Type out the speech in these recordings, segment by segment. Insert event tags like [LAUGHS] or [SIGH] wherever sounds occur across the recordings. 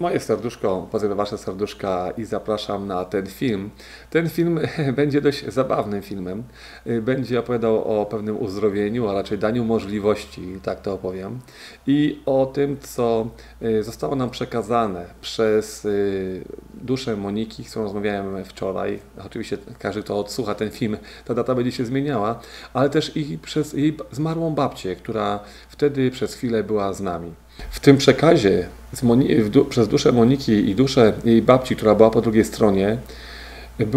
moje serduszko, pozdrawiam Wasze serduszka i zapraszam na ten film. Ten film [LAUGHS] będzie dość zabawnym filmem. Będzie opowiadał o pewnym uzdrowieniu, a raczej daniu możliwości, tak to opowiem, i o tym, co y, zostało nam przekazane przez y, duszę Moniki, z którą rozmawiałem wczoraj. Oczywiście każdy, kto odsłucha ten film, ta data będzie się zmieniała, ale też i przez jej zmarłą babcię, która wtedy przez chwilę była z nami. W tym przekazie du przez duszę Moniki i duszę jej babci, która była po drugiej stronie,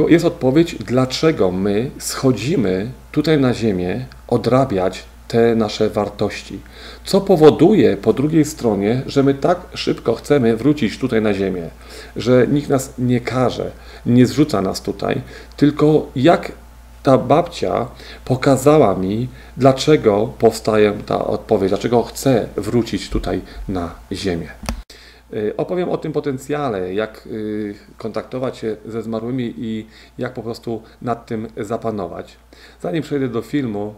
jest odpowiedź, dlaczego my schodzimy tutaj na ziemię odrabiać te nasze wartości. Co powoduje po drugiej stronie, że my tak szybko chcemy wrócić tutaj na ziemię, że nikt nas nie każe, nie zrzuca nas tutaj, tylko jak ta babcia pokazała mi, dlaczego powstaje ta odpowiedź, dlaczego chcę wrócić tutaj na Ziemię. Y, opowiem o tym potencjale, jak y, kontaktować się ze zmarłymi i jak po prostu nad tym zapanować. Zanim przejdę do filmu,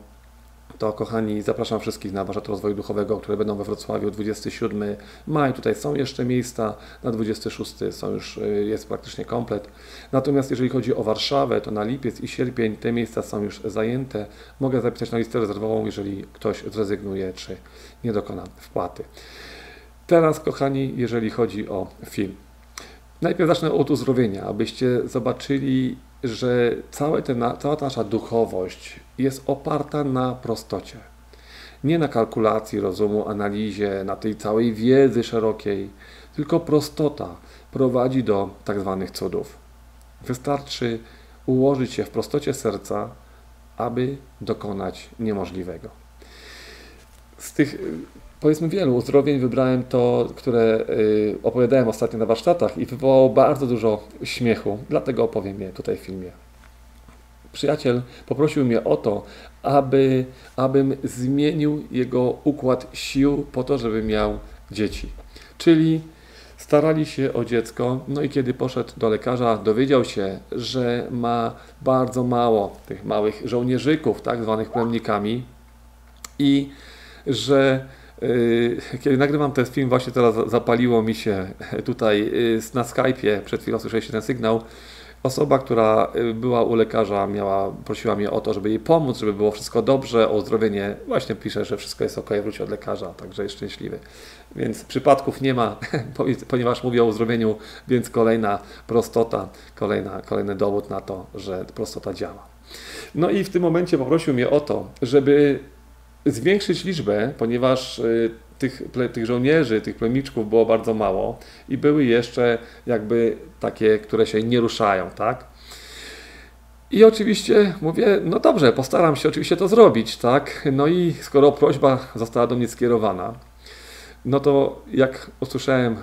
to kochani, zapraszam wszystkich na warsztat rozwoju duchowego, które będą we Wrocławiu 27 maj. Tutaj są jeszcze miejsca, na 26 są już, y, jest praktycznie komplet. Natomiast jeżeli chodzi o Warszawę, to na lipiec i sierpień te miejsca są już zajęte. Mogę zapisać na listę rezerwową, jeżeli ktoś zrezygnuje czy nie dokona wpłaty. Teraz, kochani, jeżeli chodzi o film. Najpierw zacznę od uzdrowienia, abyście zobaczyli, że całe te, cała ta nasza duchowość jest oparta na prostocie. Nie na kalkulacji rozumu, analizie, na tej całej wiedzy szerokiej, tylko prostota prowadzi do tak zwanych cudów. Wystarczy ułożyć się w prostocie serca, aby dokonać niemożliwego. Z tych powiedzmy wielu uzdrowień wybrałem to, które y, opowiadałem ostatnio na warsztatach i wywołało bardzo dużo śmiechu, dlatego opowiem je tutaj w filmie. Przyjaciel poprosił mnie o to, aby, abym zmienił jego układ sił po to, żeby miał dzieci. Czyli starali się o dziecko, no i kiedy poszedł do lekarza, dowiedział się, że ma bardzo mało tych małych żołnierzyków, tak zwanych plemnikami i że kiedy nagrywam ten film, właśnie teraz zapaliło mi się [LAUGHS] tutaj yy, na Skype'ie, przed chwilą słyszeliście ten sygnał. Osoba, która yy, była u lekarza, miała, prosiła mnie o to, żeby jej pomóc, żeby było wszystko dobrze, o uzdrowienie. Właśnie pisze, że wszystko jest ok, wróci od lekarza, także jest szczęśliwy. Więc przypadków nie ma, [LAUGHS] ponieważ mówię o uzdrowieniu, więc kolejna prostota, kolejna, kolejny dowód na to, że prostota działa. No i w tym momencie poprosił mnie o to, żeby zwiększyć liczbę, ponieważ y, tych, tych żołnierzy, tych plemiczków było bardzo mało i były jeszcze jakby takie, które się nie ruszają, tak? I oczywiście mówię, no dobrze, postaram się oczywiście to zrobić, tak? No i skoro prośba została do mnie skierowana, no to jak usłyszałem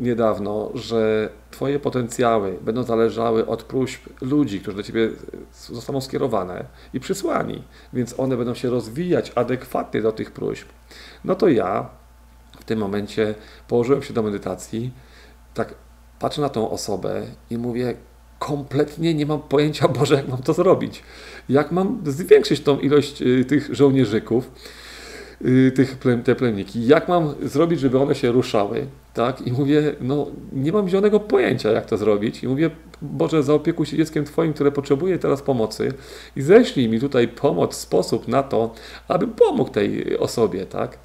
niedawno, że Twoje potencjały będą zależały od próśb ludzi, którzy do Ciebie zostaną skierowane i przysłani, więc one będą się rozwijać adekwatnie do tych próśb. No to ja w tym momencie położyłem się do medytacji, tak patrzę na tą osobę i mówię, kompletnie nie mam pojęcia, [LAUGHS] Boże, jak mam to zrobić. Jak mam zwiększyć tą ilość y, tych żołnierzyków, y, tych, te plemniki. Jak mam zrobić, żeby one się ruszały? Tak? I mówię, no nie mam zielonego pojęcia, jak to zrobić. I mówię, Boże, zaopiekuj się dzieckiem Twoim, które potrzebuje teraz pomocy i ześlij mi tutaj pomoc, sposób na to, aby pomógł tej osobie, tak?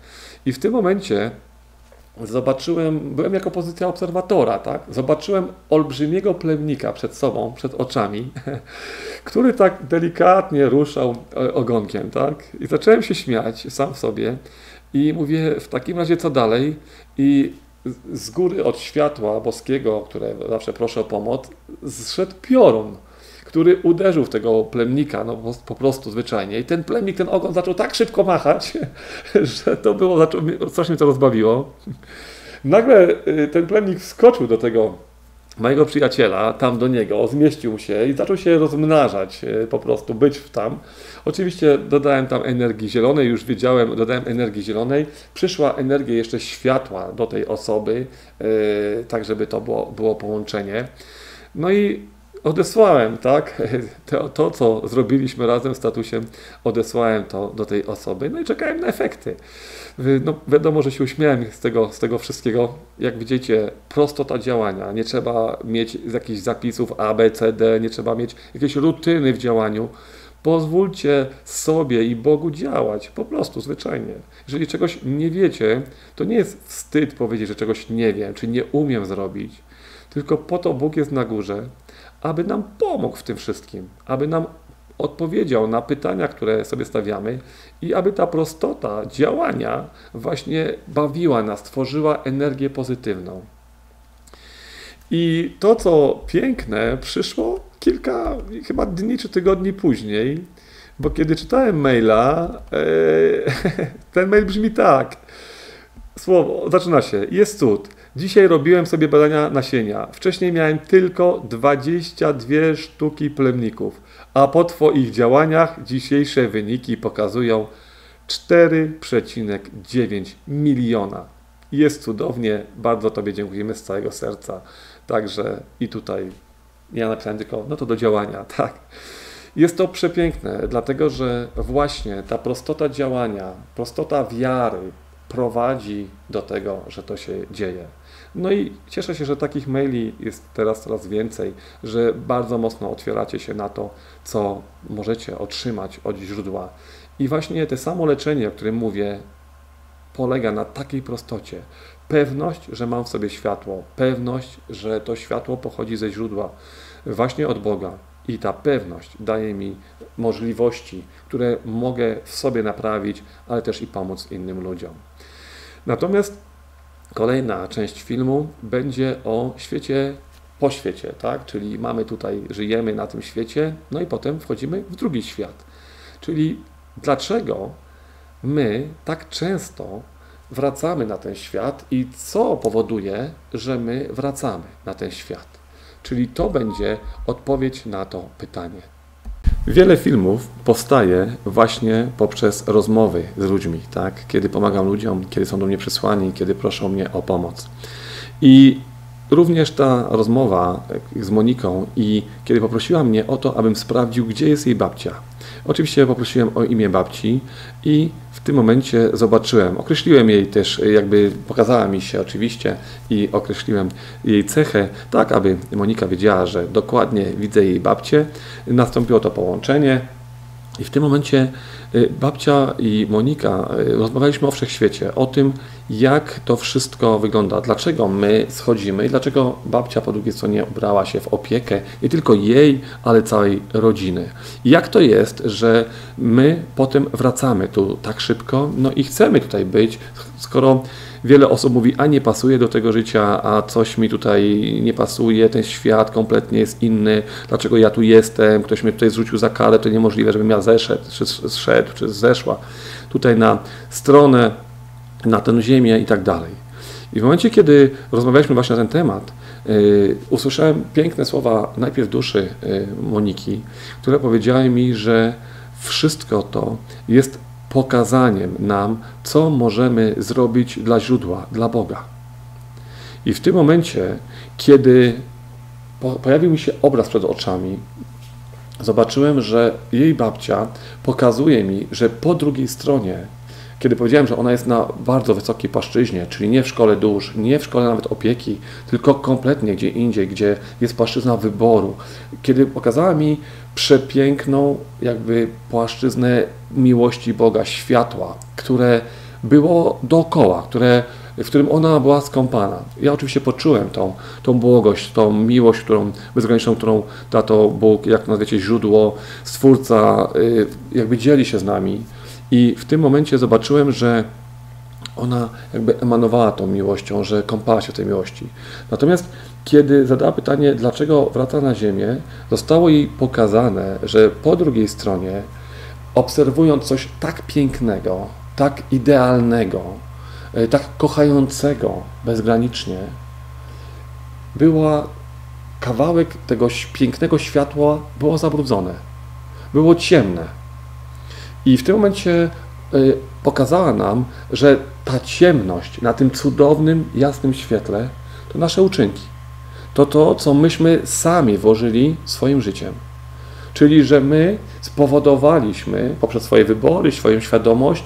I w tym momencie zobaczyłem, byłem jako pozycja obserwatora, tak? Zobaczyłem olbrzymiego plemnika przed sobą, przed oczami, [LAUGHS] który tak delikatnie ruszał e, ogonkiem, tak? I zacząłem się śmiać sam w sobie i mówię, w takim razie co dalej? I z góry od światła boskiego, które zawsze proszę o pomoc, zszedł piorun, który uderzył w tego plemnika, no po prostu zwyczajnie. I ten plemnik, ten ogon zaczął tak szybko machać, [LAUGHS] że to było, zaczął, mnie to rozbawiło. Nagle y, ten plemnik wskoczył do tego mojego przyjaciela, tam do niego, zmieścił się i zaczął się rozmnażać, e, po prostu być tam. Oczywiście dodałem tam energii zielonej, już wiedziałem, dodałem energii zielonej. Przyszła energia jeszcze światła do tej osoby, e, tak żeby to było, było połączenie. No i odesłałem, tak? [LAUGHS] To, to, co zrobiliśmy razem z tatusiem, odesłałem to do tej osoby, no i czekałem na efekty. No, wiadomo, że się uśmiałem z tego, z tego wszystkiego. Jak widzicie, prostota działania. Nie trzeba mieć jakichś zapisów A, B, C, D, nie trzeba mieć jakiejś rutyny w działaniu. Pozwólcie sobie i Bogu działać, po prostu, zwyczajnie. Jeżeli czegoś nie wiecie, to nie jest wstyd powiedzieć, że czegoś nie wiem, czy nie umiem zrobić, tylko po to Bóg jest na górze, aby nam pomógł w tym wszystkim, aby nam odpowiedział na pytania, które sobie stawiamy i aby ta prostota działania właśnie bawiła nas, tworzyła energię pozytywną. I to, co piękne, przyszło kilka chyba dni czy tygodni później, bo kiedy czytałem maila, e, [LAUGHS] ten mail brzmi tak. Słowo, zaczyna się, jest cud. Dzisiaj robiłem sobie badania nasienia. Wcześniej miałem tylko 22 sztuki plemników, a po Twoich działaniach dzisiejsze wyniki pokazują 4,9 miliona. Jest cudownie, bardzo Tobie dziękujemy z całego serca. Także i tutaj ja napisałem tylko, no to do działania, [LAUGHS] tak. Jest to przepiękne, dlatego że właśnie ta prostota działania, prostota wiary prowadzi do tego, że to się dzieje. No i cieszę się, że takich maili jest teraz coraz więcej, że bardzo mocno otwieracie się na to, co możecie otrzymać od źródła. I właśnie to samo leczenie, o którym mówię, polega na takiej prostocie. Pewność, że mam w sobie światło, pewność, że to światło pochodzi ze źródła, właśnie od Boga. I ta pewność daje mi możliwości, które mogę w sobie naprawić, ale też i pomóc innym ludziom. Natomiast Kolejna część filmu będzie o świecie po świecie, tak? Czyli mamy tutaj, żyjemy na tym świecie, no i potem wchodzimy w drugi świat. Czyli dlaczego my tak często wracamy na ten świat i co powoduje, że my wracamy na ten świat? Czyli to będzie odpowiedź na to pytanie. Wiele filmów powstaje właśnie poprzez rozmowy z ludźmi, tak? Kiedy pomagam ludziom, kiedy są do mnie przysłani, kiedy proszą mnie o pomoc. I również ta rozmowa z Moniką i kiedy poprosiła mnie o to, abym sprawdził, gdzie jest jej babcia. Oczywiście poprosiłem o imię babci i tym momencie zobaczyłem, określiłem jej też, jakby pokazała mi się oczywiście i określiłem jej cechę, tak aby Monika wiedziała, że dokładnie widzę jej babcię. Nastąpiło to połączenie i w tym momencie babcia i Monika y, rozmawialiśmy o wszechświecie, o tym, jak to wszystko wygląda, dlaczego my schodzimy i dlaczego babcia po drugiej stronie ubrała się w opiekę nie tylko jej, ale całej rodziny. I jak to jest, że my potem wracamy tu tak szybko, no i chcemy tutaj być, skoro wiele osób mówi, a nie pasuje do tego życia, a coś mi tutaj nie pasuje, ten świat kompletnie jest inny, dlaczego ja tu jestem, ktoś mnie tutaj zrzucił za karę, to niemożliwe, żebym ja zeszedł, czy czy zeszła tutaj na stronę, na tę ziemię i tak dalej. I w momencie, kiedy rozmawialiśmy właśnie na ten temat, yy, usłyszałem piękne słowa najpierw duszy yy, Moniki, które powiedziały mi, że wszystko to jest pokazaniem nam, co możemy zrobić dla źródła, dla Boga. I w tym momencie, kiedy pojawił mi się obraz przed oczami, zobaczyłem, że jej babcia pokazuje mi, że po drugiej stronie, kiedy powiedziałem, że ona jest na bardzo wysokiej płaszczyźnie, czyli nie w szkole dusz, nie w szkole nawet opieki, tylko kompletnie gdzie indziej, gdzie jest płaszczyzna wyboru, kiedy pokazała mi przepiękną jakby płaszczyznę miłości Boga, światła, które było dookoła, które, w którym ona była skąpana. Ja oczywiście poczułem tą, tą błogość, tą miłość, którą bezgraniczną, którą tato Bóg, jak nazwiecie, źródło, Stwórca, y, jakby dzieli się z nami. I w tym momencie zobaczyłem, że ona jakby emanowała tą miłością, że kąpała się w tej miłości. Natomiast kiedy zadała pytanie, dlaczego wraca na Ziemię, zostało jej pokazane, że po drugiej stronie, obserwując coś tak pięknego, tak idealnego, tak kochającego bezgranicznie, była kawałek tego pięknego światła było zabrudzone, było ciemne. I w tym momencie e, pokazała nam, że ta ciemność na tym cudownym, jasnym świetle to nasze uczynki to to, co myśmy sami włożyli swoim życiem. Czyli, że my spowodowaliśmy poprzez swoje wybory, swoją świadomość,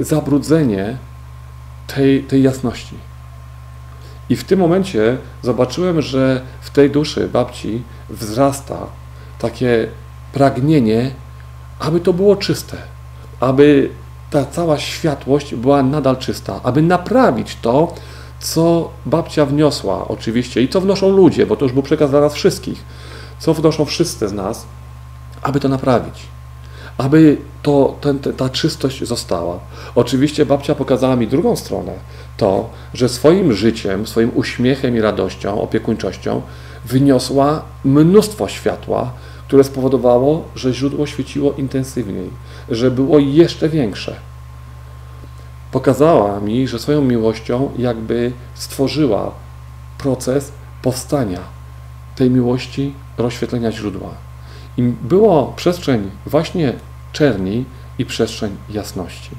zabrudzenie tej, tej jasności. I w tym momencie zobaczyłem, że w tej duszy babci wzrasta takie pragnienie, aby to było czyste, aby ta cała światłość była nadal czysta, aby naprawić to, co babcia wniosła, oczywiście, i co wnoszą ludzie, bo to już był przekaz dla nas wszystkich, co wnoszą wszyscy z nas, aby to naprawić, aby to, ten, ta czystość została. Oczywiście babcia pokazała mi drugą stronę, to, że swoim życiem, swoim uśmiechem i radością, opiekuńczością wyniosła mnóstwo światła, które spowodowało, że źródło świeciło intensywniej, że było jeszcze większe. Pokazała mi, że swoją miłością jakby stworzyła proces powstania tej miłości, rozświetlenia źródła. I było przestrzeń właśnie czerni i przestrzeń jasności.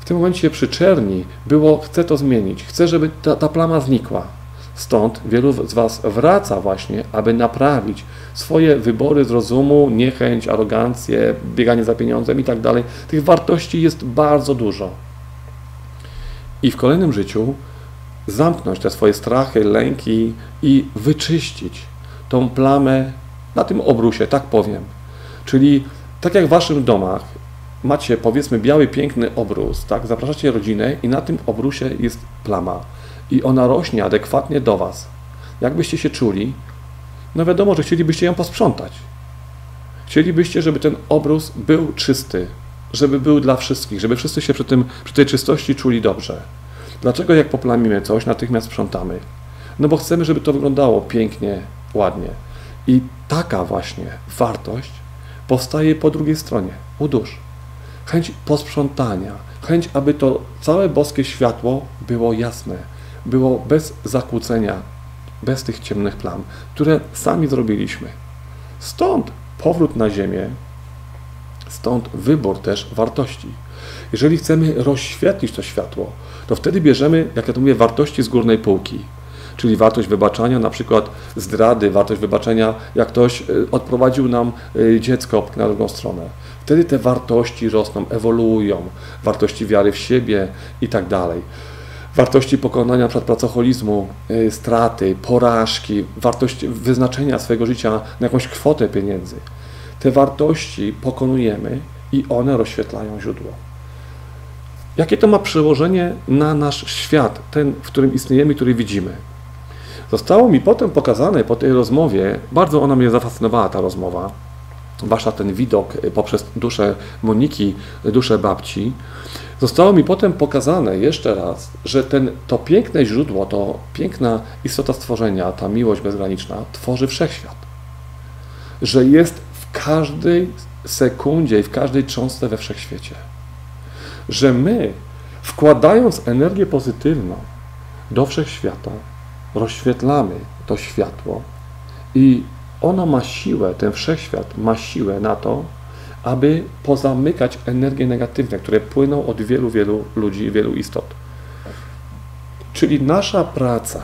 W tym momencie przy czerni było, chcę to zmienić, chcę, żeby ta, ta plama znikła. Stąd wielu z Was wraca właśnie, aby naprawić swoje wybory z rozumu, niechęć, arogancję, bieganie za pieniądzem i tak dalej. Tych wartości jest bardzo dużo. I w kolejnym życiu zamknąć te swoje strachy, lęki i wyczyścić tą plamę na tym obrusie, tak powiem. Czyli tak jak w Waszych domach macie powiedzmy biały, piękny obrus, tak? Zapraszacie rodzinę i na tym obrusie jest plama i ona rośnie adekwatnie do Was. Jakbyście się czuli? No wiadomo, że chcielibyście ją posprzątać. Chcielibyście, żeby ten obrus był czysty, żeby był dla wszystkich, żeby wszyscy się przy, tym, przy tej czystości czuli dobrze. Dlaczego jak poplamimy coś, natychmiast sprzątamy? No bo chcemy, żeby to wyglądało pięknie, ładnie. I taka właśnie wartość powstaje po drugiej stronie, u dusz. Chęć posprzątania, chęć, aby to całe boskie światło było jasne, było bez zakłócenia, bez tych ciemnych plam, które sami zrobiliśmy. Stąd powrót na Ziemię, stąd wybór też wartości. Jeżeli chcemy rozświetlić to światło, to wtedy bierzemy, jak ja to mówię, wartości z górnej półki. Czyli wartość wybaczania, na przykład zdrady, wartość wybaczenia, jak ktoś e, odprowadził nam e, dziecko na drugą stronę. Wtedy te wartości rosną, ewoluują, wartości wiary w siebie i tak dalej wartości pokonania przed pracoholizmu, y, straty, porażki, wartość wyznaczenia swojego życia na jakąś kwotę pieniędzy. Te wartości pokonujemy i one rozświetlają źródło. Jakie to ma przełożenie na nasz świat, ten, w którym istniejemy, który widzimy? Zostało mi potem pokazane po tej rozmowie, bardzo ona mnie zafascynowała, ta rozmowa, wasza ten widok poprzez duszę Moniki, duszę babci, Zostało mi potem pokazane jeszcze raz, że ten, to piękne źródło, to piękna istota stworzenia, ta miłość bezgraniczna, tworzy wszechświat. Że jest w każdej sekundzie i w każdej cząstce we wszechświecie. Że my, wkładając energię pozytywną do wszechświata, rozświetlamy to światło i ono ma siłę, ten wszechświat ma siłę na to, aby pozamykać energie negatywne, które płyną od wielu, wielu ludzi, wielu istot. Czyli nasza praca,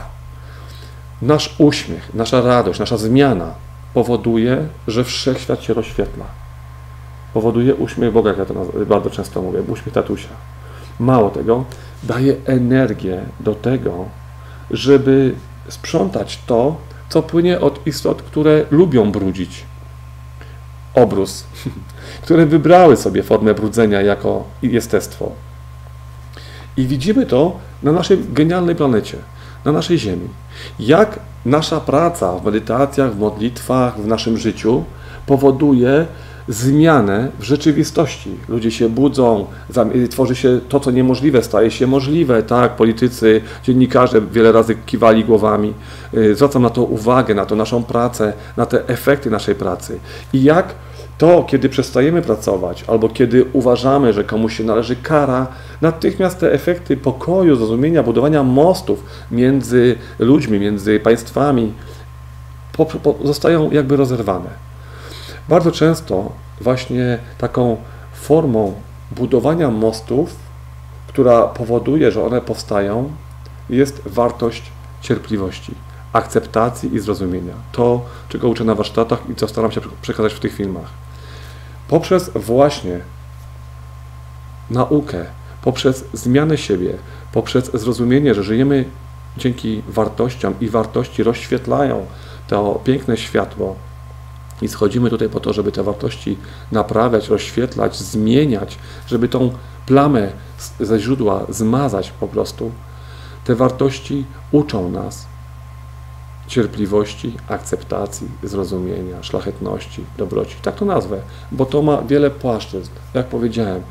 nasz uśmiech, nasza radość, nasza zmiana powoduje, że wszechświat się rozświetla. Powoduje uśmiech Boga, jak ja to bardzo często mówię, uśmiech tatusia. Mało tego, daje energię do tego, żeby sprzątać to, co płynie od istot, które lubią brudzić. Obrus, [LAUGHS] które wybrały sobie formę brudzenia jako jestestwo. I widzimy to na naszej genialnej planecie, na naszej Ziemi. Jak nasza praca w medytacjach, w modlitwach, w naszym życiu powoduje zmianę w rzeczywistości. Ludzie się budzą, tworzy się to, co niemożliwe, staje się możliwe. Tak, politycy, dziennikarze wiele razy kiwali głowami. Y, zwracam na to uwagę, na to naszą pracę, na te efekty naszej pracy. I jak to, kiedy przestajemy pracować, albo kiedy uważamy, że komuś się należy kara, natychmiast te efekty pokoju, zrozumienia, budowania mostów między ludźmi, między państwami po, po, zostają jakby rozerwane. Bardzo często właśnie taką formą budowania mostów, która powoduje, że one powstają, jest wartość cierpliwości, akceptacji i zrozumienia. To, czego uczę na warsztatach i co staram się przekazać w tych filmach. Poprzez właśnie naukę, poprzez zmianę siebie, poprzez zrozumienie, że żyjemy dzięki wartościom i wartości rozświetlają to piękne światło i schodzimy tutaj po to, żeby te wartości naprawiać, rozświetlać, zmieniać, żeby tą plamę ze źródła zmazać po prostu. Te wartości uczą nas cierpliwości, akceptacji, zrozumienia, szlachetności, dobroci. Tak to nazwę, bo to ma wiele płaszczyzn. Jak powiedziałem,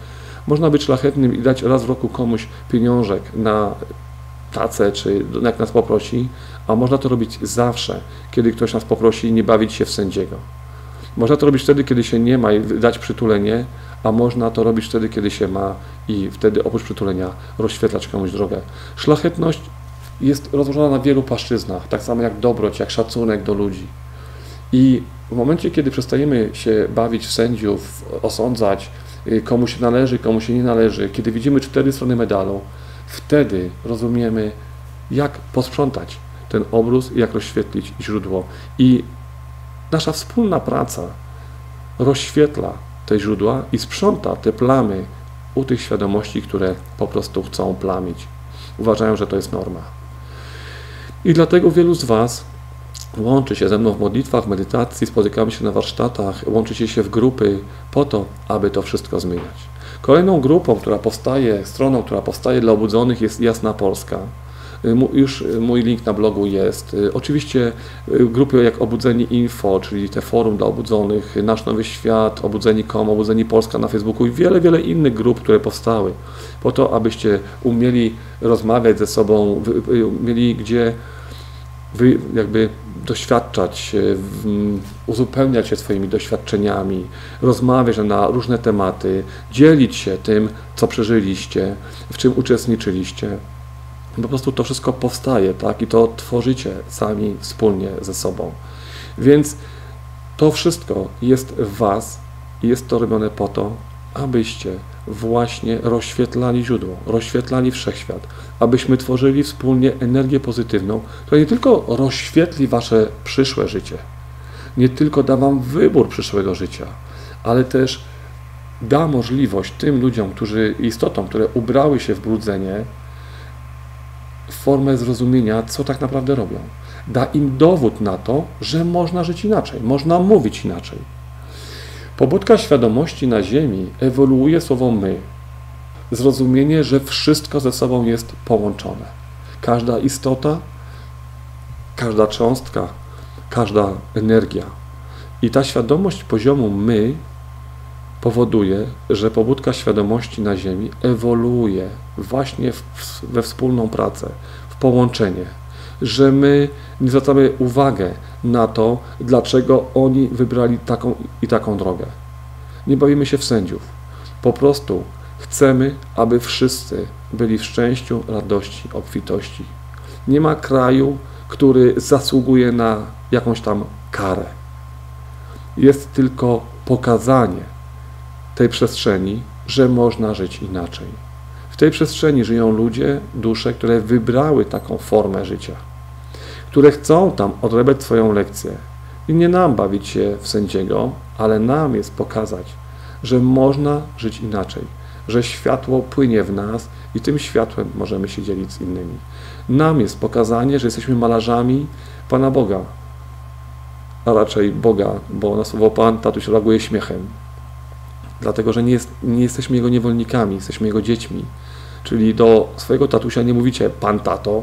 można być szlachetnym i dać raz w roku komuś pieniążek na tacę, czy jak nas poprosi, a można to robić zawsze, kiedy ktoś nas poprosi i nie bawić się w sędziego. Można to robić wtedy, kiedy się nie ma i dać przytulenie, a można to robić wtedy, kiedy się ma i wtedy oprócz przytulenia rozświetlać komuś drogę. Szlachetność jest rozłożona na wielu płaszczyznach, tak samo jak dobroć, jak szacunek do ludzi. I w momencie, kiedy przestajemy się bawić w sędziów, osądzać, y, komu się należy, komu się nie należy, kiedy widzimy cztery strony medalu, wtedy rozumiemy, jak posprzątać ten obrus jak rozświetlić źródło. I nasza wspólna praca rozświetla te źródła i sprząta te plamy u tych świadomości, które po prostu chcą plamić. Uważają, że to jest norma. I dlatego wielu z Was łączy się ze mną w modlitwach, medytacji, spotykamy się na warsztatach, łączycie się w grupy po to, aby to wszystko zmieniać. Kolejną grupą, która powstaje, stroną, która powstaje dla obudzonych jest Jasna Polska. Y, już y, mój link na blogu jest. Y, oczywiście grupy jak Obudzeni Info, czyli te forum dla obudzonych, Nasz Nowy Świat, Obudzeni.com, Obudzeni Polska na Facebooku i wiele, wiele innych grup, które powstały po to, abyście umieli rozmawiać ze sobą, mieli gdzie wy jakby doświadczać, uzupełniać się swoimi doświadczeniami, rozmawiać na różne tematy, dzielić się tym, co przeżyliście, w czym uczestniczyliście. Po prostu to wszystko powstaje, tak? I to tworzycie sami wspólnie ze sobą. Więc to wszystko jest w Was jest to robione po to, abyście właśnie rozświetlali źródło, rozświetlali wszechświat, abyśmy tworzyli wspólnie energię pozytywną, która nie tylko rozświetli wasze przyszłe życie, nie tylko da wam wybór przyszłego życia, ale też da możliwość tym ludziom, którzy istotom, które ubrały się w brudzenie, formę zrozumienia, co tak naprawdę robią. Da im dowód na to, że można żyć inaczej, można mówić inaczej. Pobudka świadomości na Ziemi ewoluuje słowo my. Zrozumienie, że wszystko ze sobą jest połączone. Każda istota, każda cząstka, każda energia. I ta świadomość poziomu my powoduje, że pobudka świadomości na Ziemi ewoluuje właśnie w, we wspólną pracę, w połączenie, że my nie zwracamy uwagę na to, dlaczego oni wybrali taką i taką drogę. Nie bawimy się w sędziów. Po prostu chcemy, aby wszyscy byli w szczęściu, radości, obfitości. Nie ma kraju, który zasługuje na jakąś tam karę. Jest tylko pokazanie tej przestrzeni, że można żyć inaczej. W tej przestrzeni żyją ludzie, dusze, które wybrały taką formę życia które chcą tam odebrać swoją lekcję. I nie nam bawić się w sędziego, ale nam jest pokazać, że można żyć inaczej, że światło płynie w nas i tym światłem możemy się dzielić z innymi. Nam jest pokazanie, że jesteśmy malarzami Pana Boga, a raczej Boga, bo na słowo Pan tatuś reaguje śmiechem. Dlatego, że nie, jest, nie jesteśmy Jego niewolnikami, jesteśmy Jego dziećmi. Czyli do swojego tatusia nie mówicie Pan tato,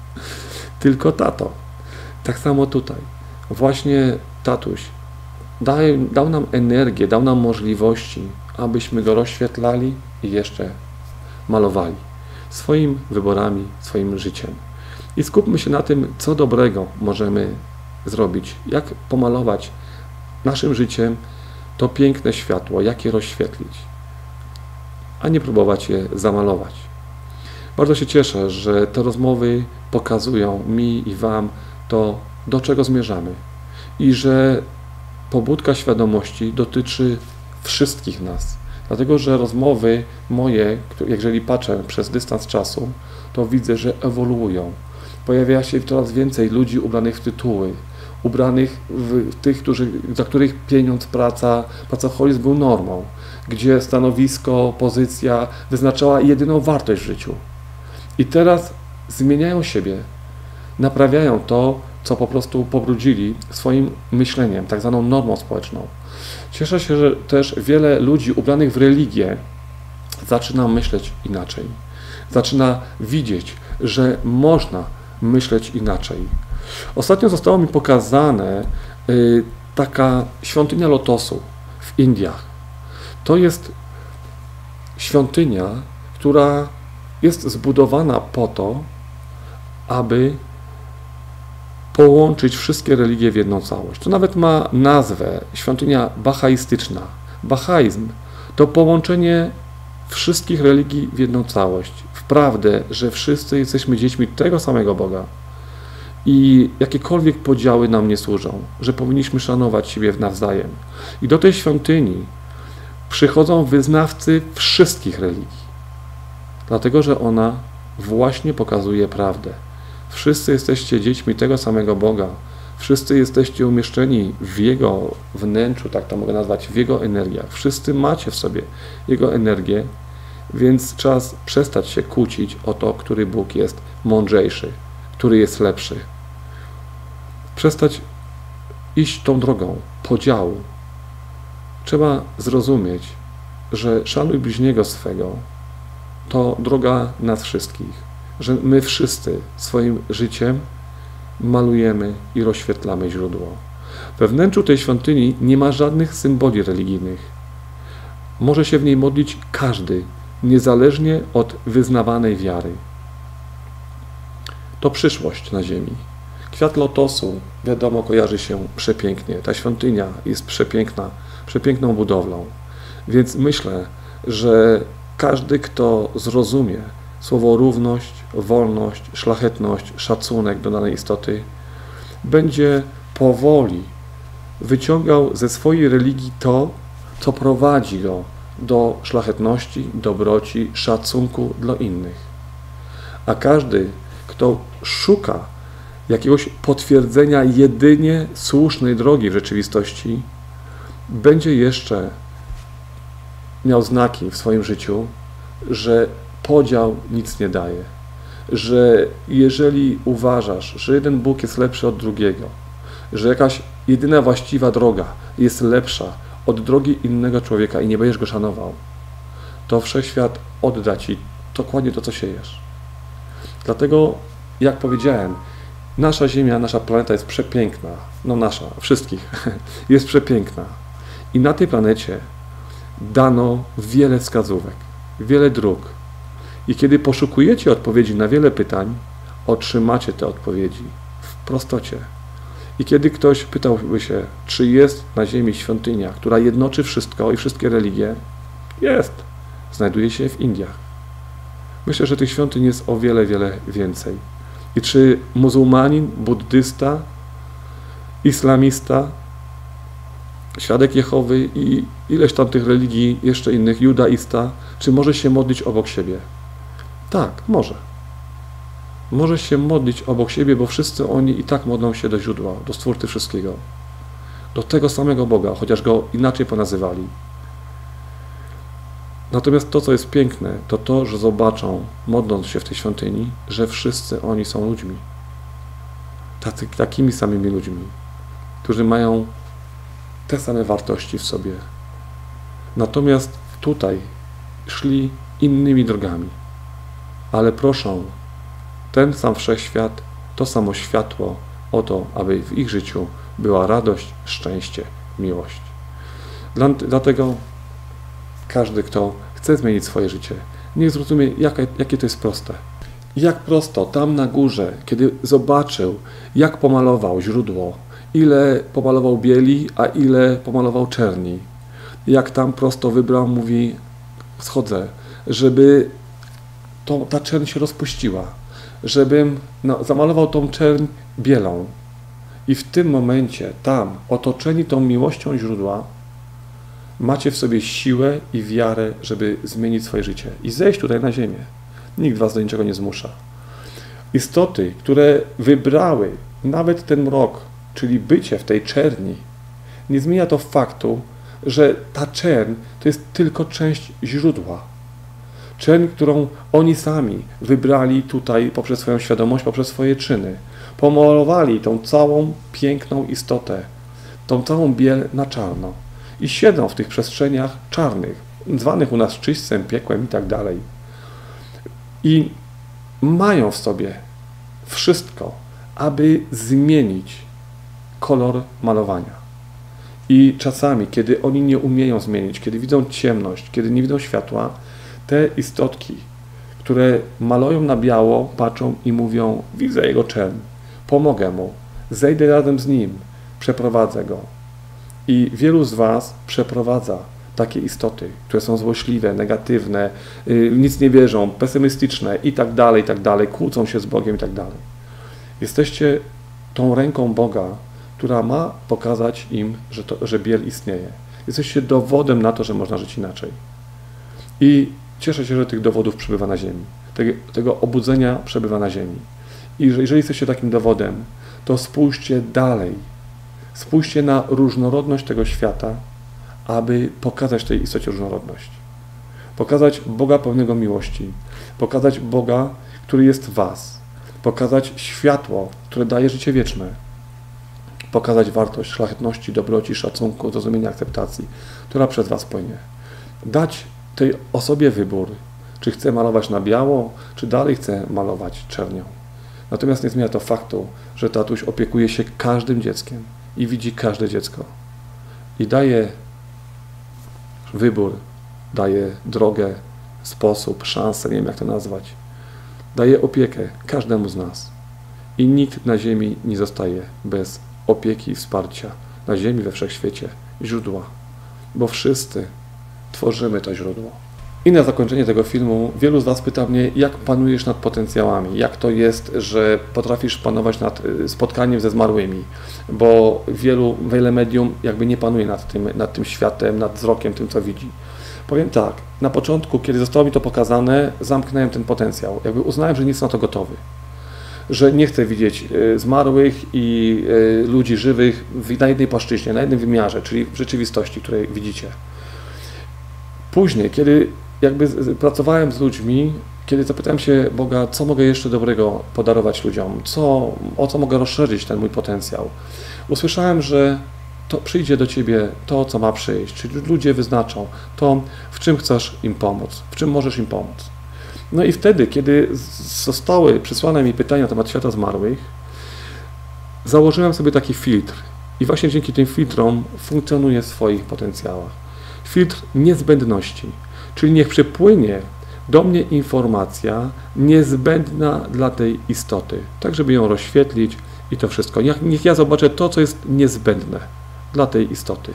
[LAUGHS] tylko tato. Tak samo tutaj. Właśnie tatuś dał, dał nam energię, dał nam możliwości, abyśmy go rozświetlali i jeszcze malowali swoim wyborami, swoim życiem. I skupmy się na tym, co dobrego możemy zrobić, jak pomalować naszym życiem to piękne światło, jak je rozświetlić, a nie próbować je zamalować. Bardzo się cieszę, że te rozmowy pokazują mi i Wam to, do czego zmierzamy. I że pobudka świadomości dotyczy wszystkich nas. Dlatego, że rozmowy moje, jeżeli patrzę przez dystans czasu, to widzę, że ewoluują. Pojawia się coraz więcej ludzi ubranych w tytuły, ubranych w tych, którzy, za których pieniądz, praca, pracoholizm był normą, gdzie stanowisko, pozycja wyznaczała jedyną wartość w życiu. I teraz zmieniają siebie, naprawiają to, co po prostu pobrudzili swoim myśleniem, tak zwaną normą społeczną. Cieszę się, że też wiele ludzi ubranych w religię zaczyna myśleć inaczej. Zaczyna widzieć, że można myśleć inaczej. Ostatnio zostało mi pokazane y, taka świątynia lotosu w Indiach. To jest świątynia, która jest zbudowana po to, aby połączyć wszystkie religie w jedną całość. To nawet ma nazwę świątynia bahaistyczna. Bahaizm to połączenie wszystkich religii w jedną całość. W prawdę, że wszyscy jesteśmy dziećmi tego samego Boga. I jakiekolwiek podziały nam nie służą, że powinniśmy szanować siebie nawzajem. I do tej świątyni przychodzą wyznawcy wszystkich religii, dlatego że ona właśnie pokazuje prawdę. Wszyscy jesteście dziećmi tego samego Boga. Wszyscy jesteście umieszczeni w Jego wnętrzu, tak to mogę nazwać, w Jego energiach. Wszyscy macie w sobie Jego energię, więc czas przestać się kłócić o to, który Bóg jest mądrzejszy, który jest lepszy. Przestać iść tą drogą podziału. Trzeba zrozumieć, że szanuj bliźniego swego to droga nas wszystkich że my wszyscy swoim życiem malujemy i rozświetlamy źródło. We wnętrzu tej świątyni nie ma żadnych symboli religijnych. Może się w niej modlić każdy, niezależnie od wyznawanej wiary. To przyszłość na ziemi. Kwiat lotosu, wiadomo, kojarzy się przepięknie. Ta świątynia jest przepiękna, przepiękną budowlą. Więc myślę, że każdy, kto zrozumie, Słowo równość, wolność, szlachetność, szacunek do danej istoty będzie powoli wyciągał ze swojej religii to, co prowadzi go do szlachetności, dobroci, szacunku dla innych. A każdy, kto szuka jakiegoś potwierdzenia jedynie słusznej drogi w rzeczywistości, będzie jeszcze miał znaki w swoim życiu, że podział nic nie daje. Że jeżeli uważasz, że jeden Bóg jest lepszy od drugiego, że jakaś jedyna właściwa droga jest lepsza od drogi innego człowieka i nie będziesz go szanował, to wszechświat odda ci dokładnie to, co siejesz. Dlatego, jak powiedziałem, nasza Ziemia, nasza planeta jest przepiękna. No nasza, wszystkich. [LAUGHS] jest przepiękna. I na tej planecie dano wiele wskazówek, wiele dróg, i kiedy poszukujecie odpowiedzi na wiele pytań, otrzymacie te odpowiedzi w prostocie. I kiedy ktoś pytałby się, czy jest na ziemi świątynia, która jednoczy wszystko i wszystkie religie, jest. Znajduje się w Indiach. Myślę, że tych świątyń jest o wiele, wiele więcej. I czy muzułmanin, buddysta, islamista, świadek Jehowy i ileś tam tych religii jeszcze innych, judaista, czy może się modlić obok siebie? Tak, może. Może się modlić obok siebie, bo wszyscy oni i tak modlą się do źródła, do Stwórcy wszystkiego. Do tego samego Boga, chociaż go inaczej ponazywali. Natomiast to, co jest piękne, to to, że zobaczą, modląc się w tej świątyni, że wszyscy oni są ludźmi. Tacy, takimi samymi ludźmi, którzy mają te same wartości w sobie. Natomiast tutaj szli innymi drogami ale proszą ten sam wszechświat, to samo światło o to, aby w ich życiu była radość, szczęście, miłość. Dlatego każdy, kto chce zmienić swoje życie, niech zrozumie, jakie, jakie to jest proste. Jak prosto tam na górze, kiedy zobaczył, jak pomalował źródło, ile pomalował bieli, a ile pomalował czerni. Jak tam prosto wybrał, mówi, schodzę, żeby to, ta czerń się rozpuściła, żebym no, zamalował tą czerń bielą. I w tym momencie, tam, otoczeni tą miłością źródła, macie w sobie siłę i wiarę, żeby zmienić swoje życie i zejść tutaj na ziemię. Nikt was do niczego nie zmusza. Istoty, które wybrały nawet ten mrok, czyli bycie w tej czerni, nie zmienia to faktu, że ta czerń to jest tylko część źródła. Czerń, którą oni sami wybrali tutaj poprzez swoją świadomość, poprzez swoje czyny. Pomalowali tą całą piękną istotę, tą całą biel na czarno. I siedzą w tych przestrzeniach czarnych, zwanych u nas czyśćcem, piekłem i tak dalej. I mają w sobie wszystko, aby zmienić kolor malowania. I czasami, kiedy oni nie umieją zmienić, kiedy widzą ciemność, kiedy nie widzą światła, te istotki, które malują na biało, patrzą i mówią: Widzę jego czerń, pomogę mu, zejdę razem z nim, przeprowadzę go. I wielu z Was przeprowadza takie istoty, które są złośliwe, negatywne, yy, nic nie wierzą, pesymistyczne i tak dalej, i tak dalej, kłócą się z Bogiem i tak dalej. Jesteście tą ręką Boga, która ma pokazać im, że, to, że biel istnieje. Jesteście dowodem na to, że można żyć inaczej. I cieszę się, że tych dowodów przebywa na ziemi. Tego, tego obudzenia przebywa na ziemi. I że jeżeli jesteście takim dowodem, to spójrzcie dalej. Spójrzcie na różnorodność tego świata, aby pokazać tej istocie różnorodność. Pokazać Boga pełnego miłości. Pokazać Boga, który jest w Was. Pokazać światło, które daje życie wieczne pokazać wartość szlachetności, dobroci, szacunku, zrozumienia, akceptacji, która przez Was płynie. Dać tej osobie wybór, czy chce malować na biało, czy dalej chce malować czernią. Natomiast nie zmienia to faktu, że tatuś opiekuje się każdym dzieckiem i widzi każde dziecko. I daje wybór, daje drogę, sposób, szansę, nie wiem jak to nazwać. Daje opiekę każdemu z nas. I nikt na ziemi nie zostaje bez opieki i wsparcia na ziemi, we wszechświecie, źródła, bo wszyscy tworzymy to źródło. I na zakończenie tego filmu wielu z Was pyta mnie, jak panujesz nad potencjałami, jak to jest, że potrafisz panować nad y, spotkaniem ze zmarłymi, bo wielu, wiele medium jakby nie panuje nad tym, nad tym światem, nad wzrokiem, tym co widzi. Powiem tak, na początku, kiedy zostało mi to pokazane, zamknąłem ten potencjał, jakby uznałem, że nie jestem na to gotowy że nie chcę widzieć e, zmarłych i e, ludzi żywych na jednej płaszczyźnie, na jednym wymiarze, czyli w rzeczywistości, której widzicie. Później, kiedy jakby pracowałem z ludźmi, kiedy zapytałem się Boga, co mogę jeszcze dobrego podarować ludziom, co, o co mogę rozszerzyć ten mój potencjał, usłyszałem, że to przyjdzie do Ciebie to, co ma przyjść, czyli ludzie wyznaczą to, w czym chcesz im pomóc, w czym możesz im pomóc. No i wtedy, kiedy zostały przysłane mi pytania na temat świata zmarłych, założyłem sobie taki filtr. I właśnie dzięki tym filtrom funkcjonuję w swoich potencjałach. Filtr niezbędności, czyli niech przypłynie do mnie informacja niezbędna dla tej istoty, tak żeby ją rozświetlić i to wszystko. Niech, ja zobaczę to, co jest niezbędne dla tej istoty.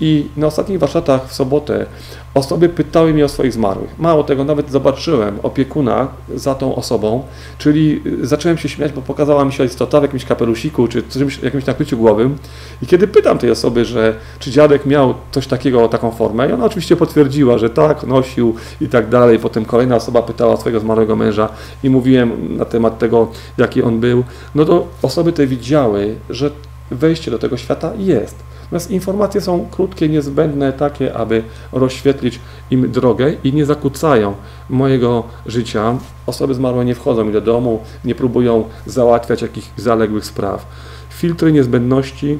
I na ostatnich warsztatach w sobotę osoby pytały mnie o swoich zmarłych. Mało tego, nawet zobaczyłem opiekuna za tą osobą, czyli zacząłem się śmiać, bo pokazała mi się istota w jakimś kapelusiku czy czymś, jakimś nakryciu głowym. I kiedy pytam tej osoby, że czy dziadek miał coś takiego, taką formę, i ona oczywiście potwierdziła, że tak, nosił i tak dalej. Potem kolejna osoba pytała swojego zmarłego męża i mówiłem na temat tego, jaki on był. No to osoby te widziały, że wejście do tego świata jest. Natomiast informacje są krótkie, niezbędne, takie, aby rozświetlić im drogę i nie zakłócają mojego życia. Osoby zmarłe nie wchodzą mi do domu, nie próbują załatwiać jakichś zaległych spraw. Filtry niezbędności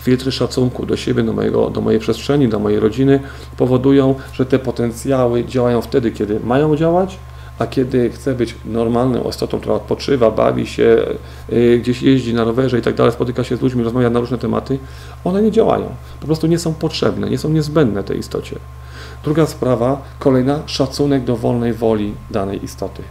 filtry szacunku do siebie, do, mojego, do mojej przestrzeni, do mojej rodziny powodują, że te potencjały działają wtedy, kiedy mają działać, a kiedy chce być normalną istotą, która odpoczywa, bawi się, y, gdzieś jeździ na rowerze i tak dalej, spotyka się z ludźmi, rozmawia na różne tematy, one nie działają. Po prostu nie są potrzebne, nie są niezbędne tej istocie. Druga sprawa, kolejna, szacunek do wolnej woli danej istoty.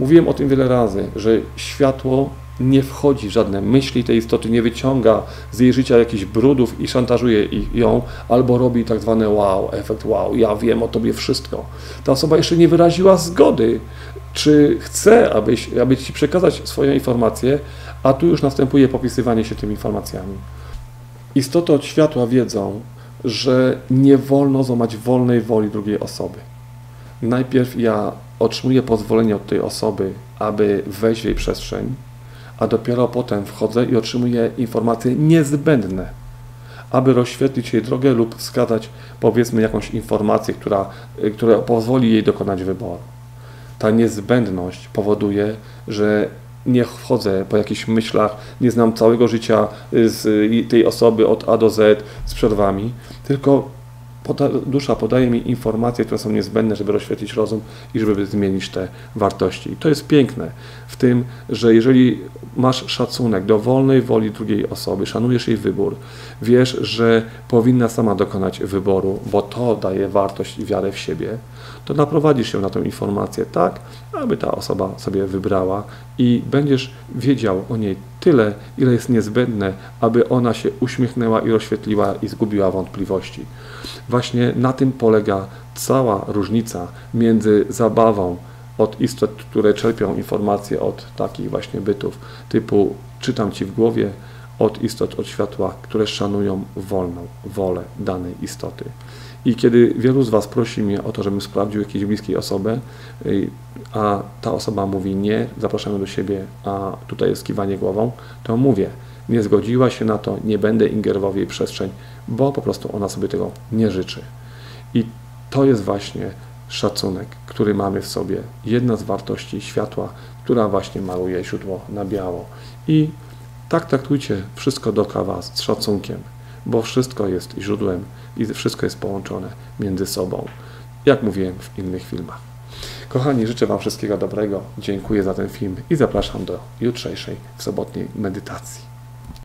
Mówiłem o tym wiele razy, że światło nie wchodzi w żadne myśli tej istoty, nie wyciąga z jej życia jakichś brudów i szantażuje ją, albo robi tak zwany wow, efekt wow, ja wiem o tobie wszystko. Ta osoba jeszcze nie wyraziła zgody, czy chce, abyś, aby ci przekazać swoją informację, a tu już następuje popisywanie się tymi informacjami. Istoty od światła wiedzą, że nie wolno złamać wolnej woli drugiej osoby. Najpierw ja otrzymuję pozwolenie od tej osoby aby wejść w jej przestrzeń, a dopiero potem wchodzę i otrzymuję informacje niezbędne, aby rozświetlić jej drogę lub wskazać, powiedzmy, jakąś informację, która, która pozwoli jej dokonać wyboru. Ta niezbędność powoduje, że nie wchodzę po jakichś myślach, nie znam całego życia z tej osoby od A do Z z przerwami, tylko poda, dusza podaje mi informacje, które są niezbędne, żeby rozświetlić rozum i żeby zmienić te wartości. I to jest piękne w tym, że jeżeli masz szacunek do wolnej woli drugiej osoby, szanujesz jej wybór, wiesz, że powinna sama dokonać wyboru, bo to daje wartość i wiarę w siebie, to naprowadzisz się na tę informację tak, aby ta osoba sobie wybrała i będziesz wiedział o niej tyle, ile jest niezbędne, aby ona się uśmiechnęła i rozświetliła i zgubiła wątpliwości. Właśnie na tym polega cała różnica między zabawą od istot, które czerpią informacje od takich właśnie bytów typu czytam ci w głowie, od istot od światła, które szanują wolną wolę danej istoty. I kiedy wielu z Was prosi mnie o to, żebym sprawdził jakiejś bliskiej osobę, y, a ta osoba mówi nie, zapraszamy do siebie, a tutaj jest kiwanie głową, to mówię, nie zgodziła się na to, nie będę ingerował w jej przestrzeń, bo po prostu ona sobie tego nie życzy. I to jest właśnie szacunek, który mamy w sobie. Jedna z wartości światła, która właśnie maluje źródło na biało. I tak traktujcie wszystko dookoła Was z szacunkiem, bo wszystko jest źródłem i wszystko jest połączone między sobą, jak mówiłem w innych filmach. Kochani, życzę Wam wszystkiego dobrego, dziękuję za ten film i zapraszam do jutrzejszej, sobotniej medytacji.